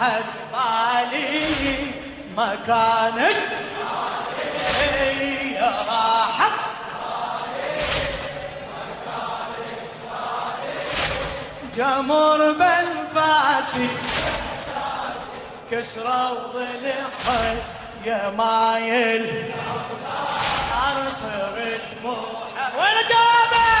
راحت بالي مكانك يا راحت جمر بنفاسي كسرة وضلعها يا مايل. أرسل دموعها وين جوابك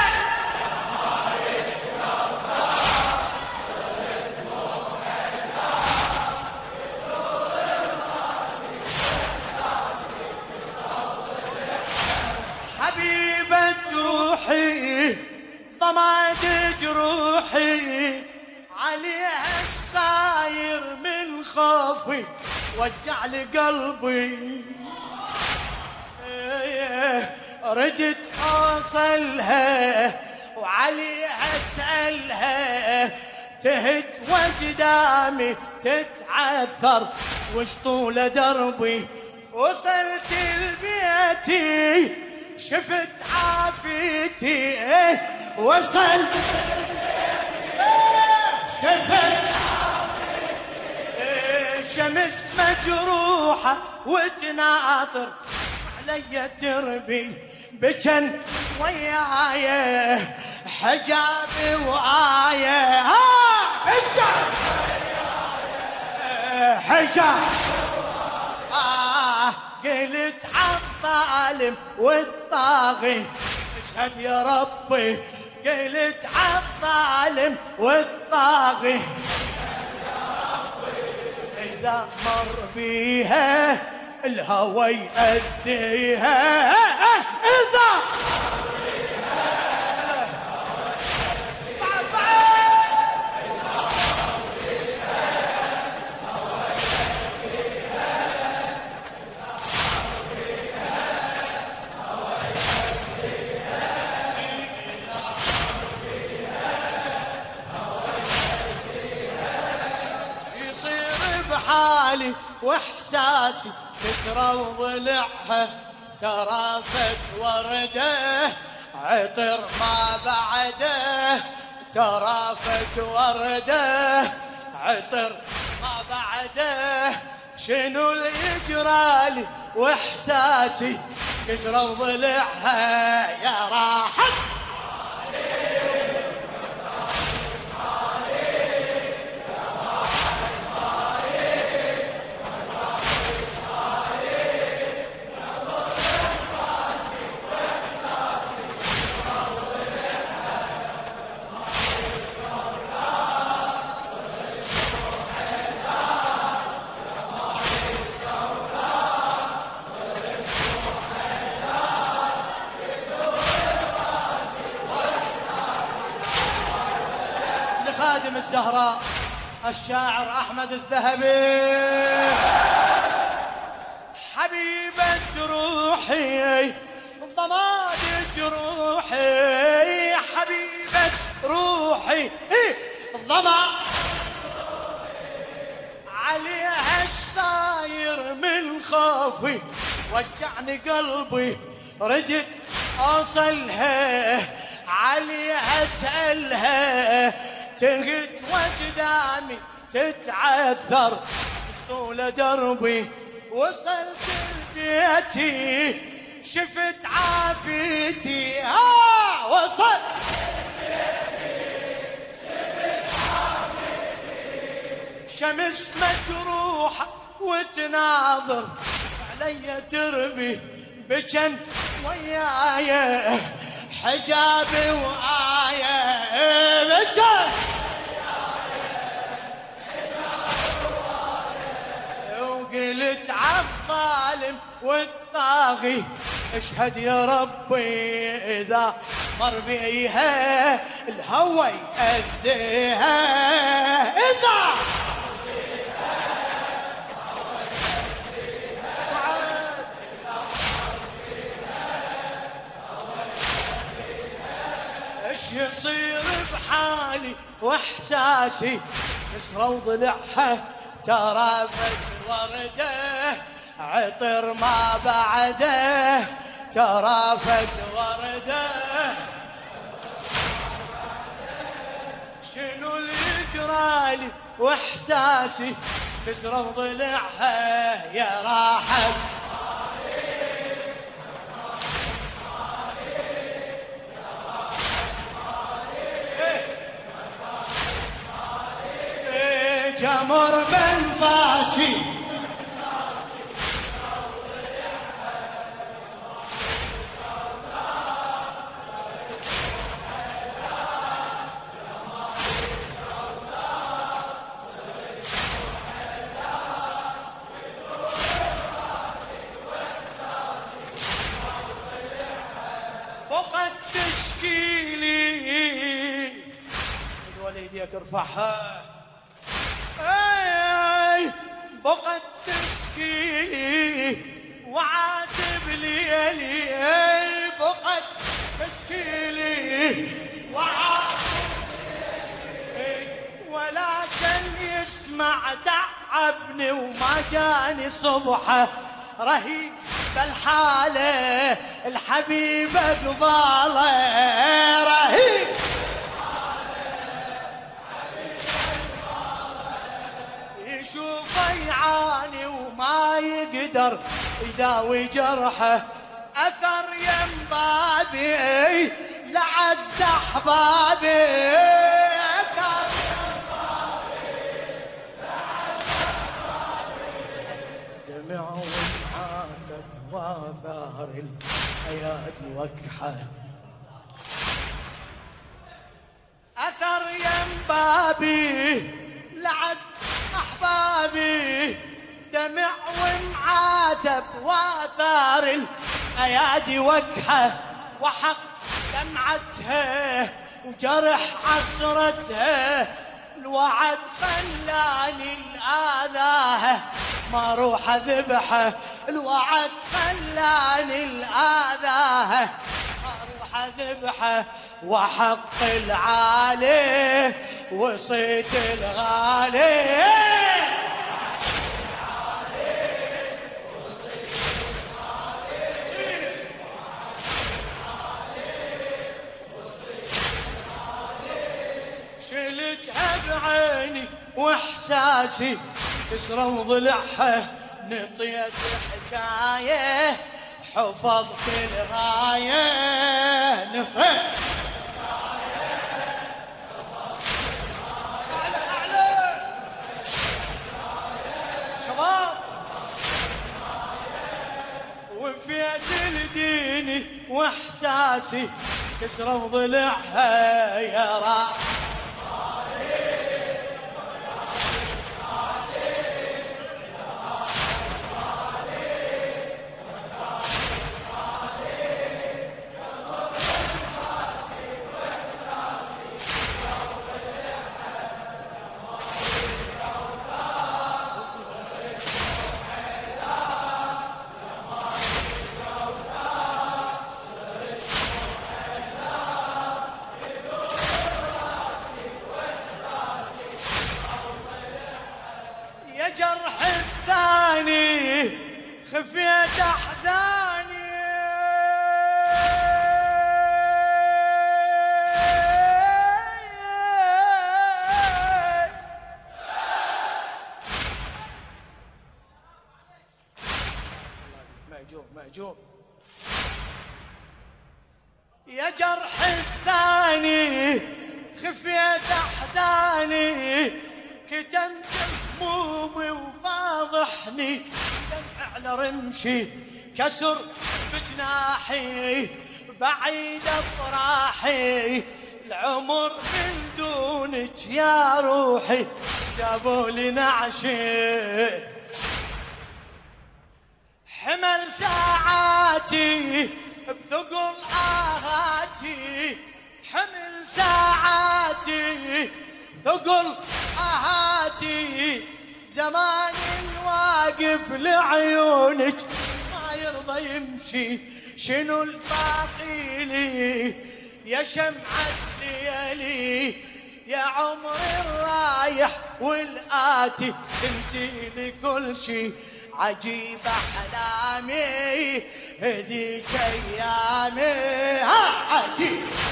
ضماد جروحي عليها الساير من خوفي. وجع لي قلبي. ردت اوصلها وعليها اسألها. تهت وجدامي تتعثر. وش طول دربي؟ وصلت لبيتي. شفت عافيتي. وصلت شفت شمس مجروحة وتناطر. علي تربي بجن وياي. حجابي وآية ها! إيه، حجاب. آه قلت عالظالم والطاغي. اشهد يا ربي قلت عالظالم والطاغي. إذا مر بيها الهوى يأذيها. بحالي واحساسي كسرة وضلعها ترافت ورده عطر ما بعده. ترافت ورده عطر ما بعده. شنو اللي يجرالي وإحساسي؟ كسرة وضلعها يا راحت. الزهراء الشاعر أحمد الذهبي. حبيبة روحي ضماد جروحي حبيبة روحي ضما عليها الساير من خوفي وجعني قلبي ردت اوصلها عليها أسألها تهت وجداني تتعثر. طول دربي وصلت لبيتي شفت عافيتي. ها وصلت. شمس مجروحة وتناظر علي تربي بجن وياي حجابي وآية بجن. وقلت عالظالم والطاغي اشهد يا ربي إذا مر بيها الهوى يأذيها. إذا إيش يصير بحالي وإحساسي؟ كسرة وضلعها ترافت وردة عطر ما بعده ترافت وردة. شنو اللي جرالي واحساسي تشرب ضلعها يا راحت. جمر بنفاسي وقد يسمع تعبني وما جاني صبحة. رهيب بالحالة الحبيبة قبالة. رهيب. يشوفه يعاني وما يقدر يداوي جرحه. أثر يم بابي لعز أحبابي. واثار الايادي وكحه أثر يم بابي لعز أحبابي دمع ومعاتب واثار الايادي وكحه وحق دمعتها وجرح عصرتها الوعد خلاني الاذاها ما روح اذبحه الوعد خلاني الاذاها ما روح اذبحه وحق العالي وصيت الغالي. شلتها بعيني وإحساسي تسرى ضلعها نطيت حكايه حفظت أعلى شباب وفيت الديني وإحساسي كسرى ضلعها يا راح خفيت احزاني كتمت همومي وفاضحني. دمع على رمشي كسر بجناحي بعيد افراحي. العمر من دونك يا روحي جابوا لي نعشي. حمل ساعاتي بثقل آهاتي. حمل ساعاتي ثقل آهاتي. زمان واقف لعيونك ما يرضى يمشي. شنو الباقي لي؟ يا شمعة ليلي يا عمر الرايح والآتي. سنتي لكل شي عجيب أحلامي هذيك أيامي. ها عجيب.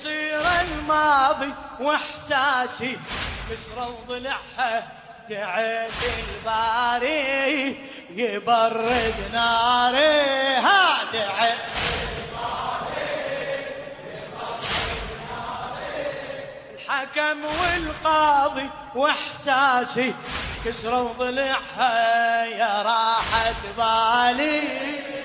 يصير الماضي وإحساسي بسرة وضلعها دعيت الباري يبرد ناري. ها الحكم والقاضي وإحساسي كسروا ضلعها يا راحة بالي.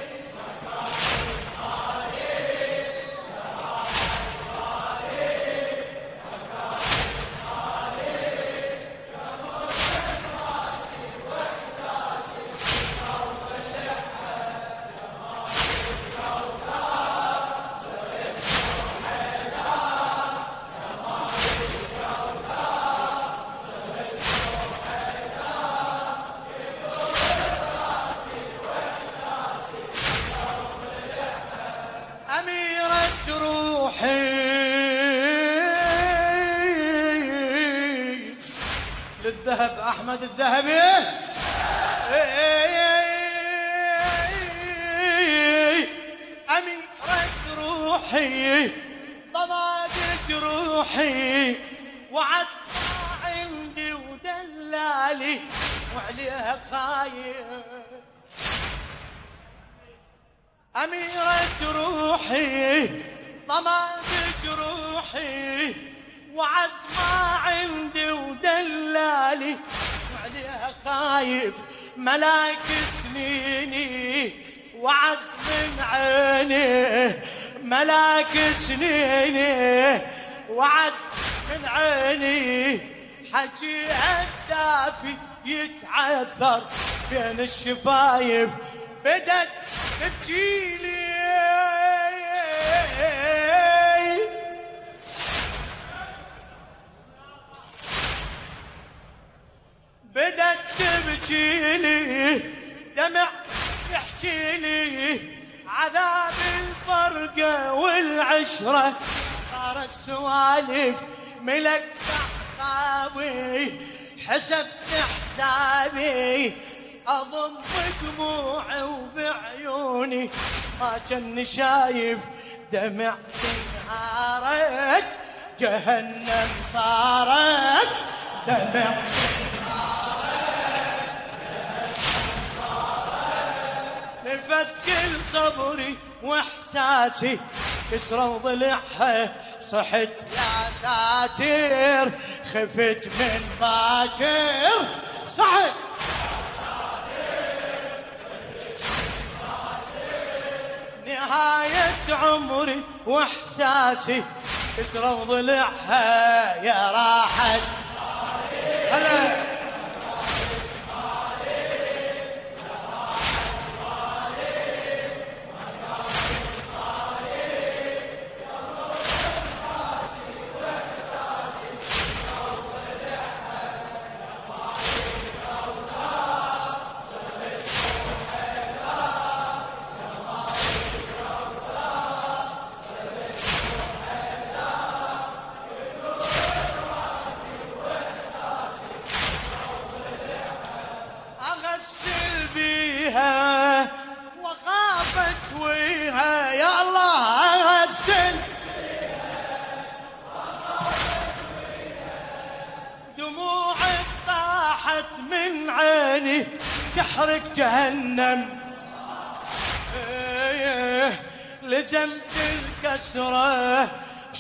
الذهبي أميرة روحي ضمادت روحي وعزة عندي ودلالي وعليها خايف أميرة روحي ضمادت روحي وعزمة عندي ودلالي وعليها خايف ملاك سنيني وعز من عيني. ملاك سنيني وعز من عيني. حكي الدافي يتعثر بين الشفايف. بدت تبكيلي والعشرة صارت سوالف ملك أعصابي حسبت حسابي. أضم دموعي وبعيوني ما كان شايف دمع انهارت جهنم صارت دمع نفذ كل صبري وإحساسي. كسرة ضلعها صحت يا ساتر خفت من باكر صحت. نهاية عمري وإحساسي كسرة ضلعها يا راحت. هلا.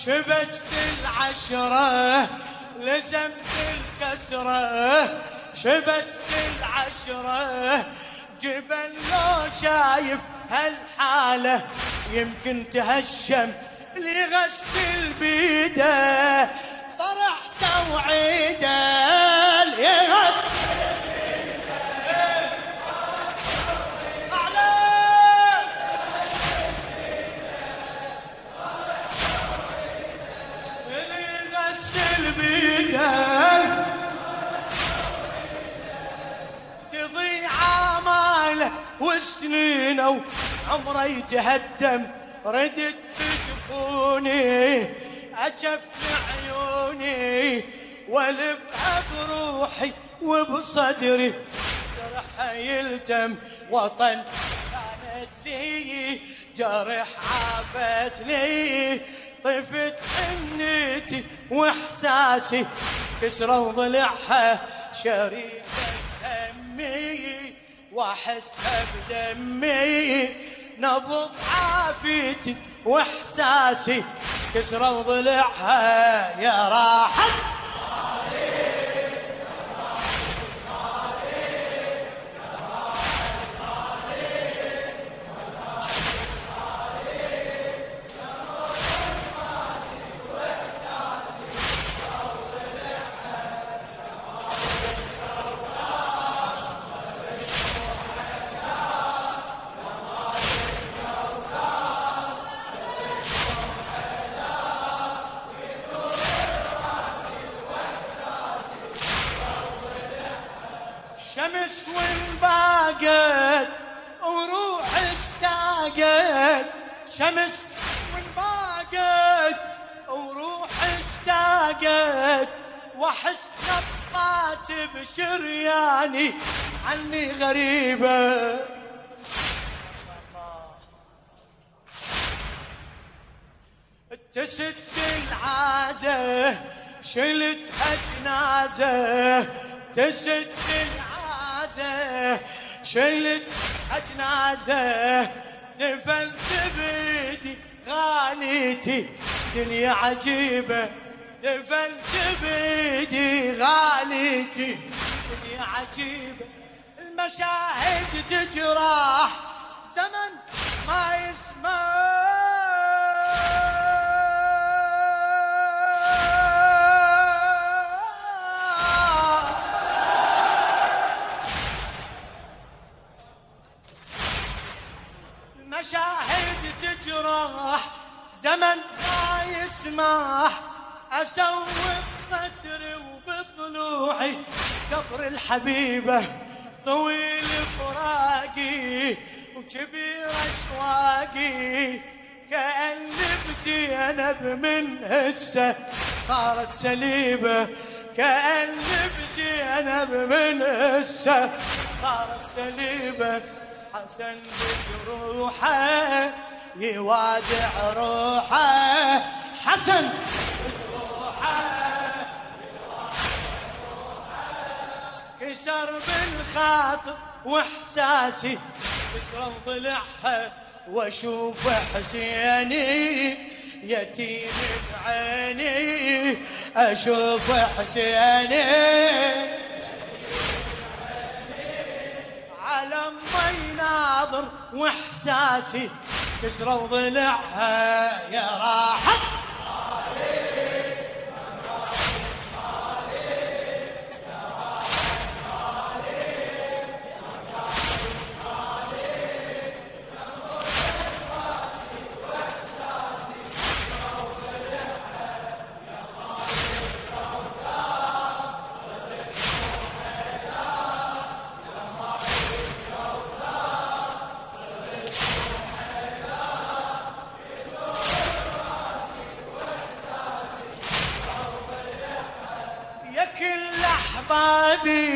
شبكت العشرة لزمت الكسرة. شبكت العشرة جبل لو شايف هالحالة يمكن تهشم اللي يغسل بيده. فرحته وعيده. وسنين وعمره يتهدم ردت بجفوني اجف عيوني والفها بروحي وبصدري. جرح يلتم وطن كانت لي جرح عافت لي. طفت حنيتي وإحساسي كسروا ضلعها شريكة همي واحسها بدمي نبض عافيتي وإحساسي. كسروا ضلعها يا راحت اشتاقت شمس وانباقت وروح اشتاقت واحس نطات بشرياني عني غريبة. تسد العازة شلتها جنازة تسد العازة جنازة شلت أجنازة. دفنت بيدي غاليتي دنيا عجيبة. دفنت بيدي غاليتي دنيا عجيبة. المشاهد تجراح زمن ما يسمع تجرح زمن ما يسمح. اسوق بصدري وبضلوعي قبر الحبيبة طويل فراقي وكبير أشواقي. كأن بزينب من هسه صارت سليبة. كأن بزينب من هسه صارت سليبة. حسن بجروحه يوادع روحه. حسن. بجروحه كسر بالخاطر وإحساسي. كسر ضلعها وأشوف حسيني. يتيم بعيني. أشوف حسيني. ناظر وإحساسي. كسروا ضلعها يا راحت be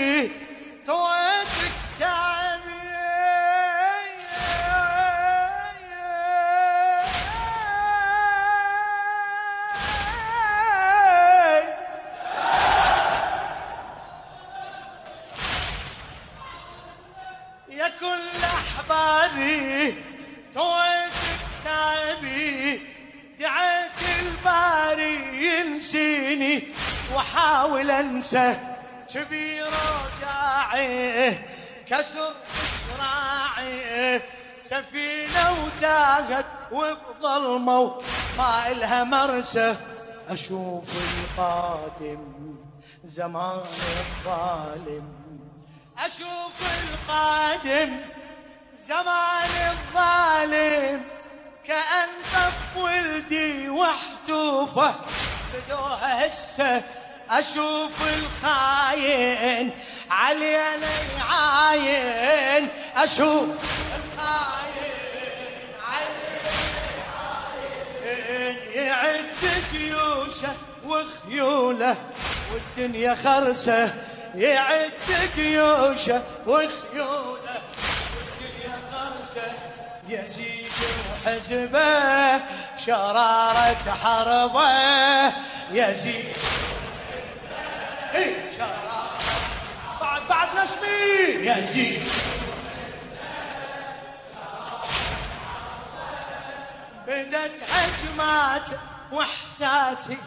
مرسى أشوف القادم زمان الظالم. أشوف القادم زمان الظالم كأن طف ولدي وحتوفه بدوها هسه أشوف الخاين علينا يعاين أشوف يعد جيوشه وخيوله والدنيا خرسة. يعد جيوشه وخيوله والدنيا خرسة. يزيد وحزبه شرارة حربة. يزيد إيه شرارة بعد بعد نشمي. يزيد بدت هجمات وإحساسي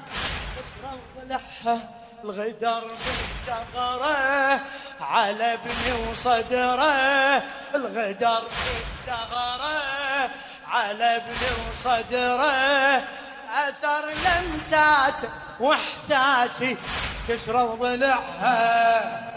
بصرة ولحة الغدر بالثغرة على ابني وصدره. الغدر بالثغرة على ابني وصدره. أثر لمسات وإحساسي كسرة وضلعها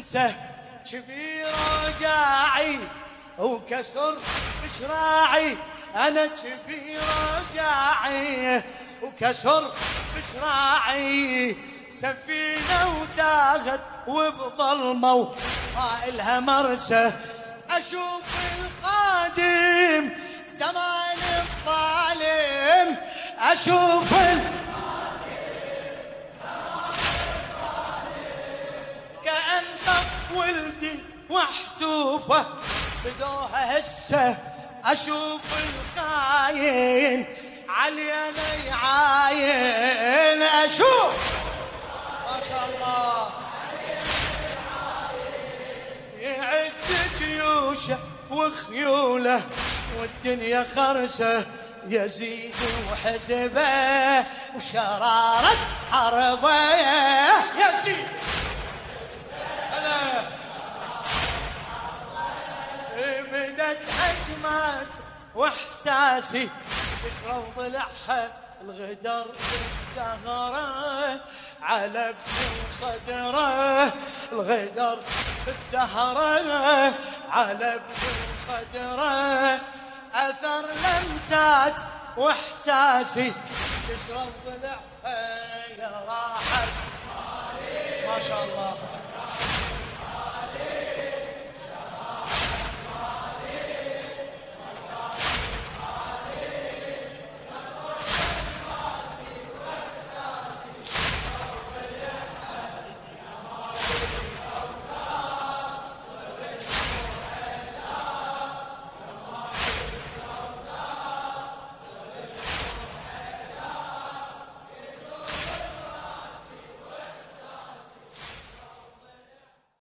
انسى كبير وجاعي وكسر بشراعي. أنا كبير وجاعي وكسر بشراعي. سفينة وتاغت وبظلمة وما إلها مرسى أشوف القادم زمان الظالم. أشوف القادم ولدي وحتوفة بدوها هسه أشوف الخاين. علينا يعاين. أشوف. ما شاء الله. يعد جيوشه وخيوله والدنيا خرسة. يزيد وحزبة وشرارة حربة. يزيد بدت هجمات وإحساسي تشرب ضلعها الغدر بالسهرة على ابن صدرة الغدر بالسهرة على ابن صدرة أثر لمسات وإحساسي تشرب ضلعها يا راحت ما شاء الله.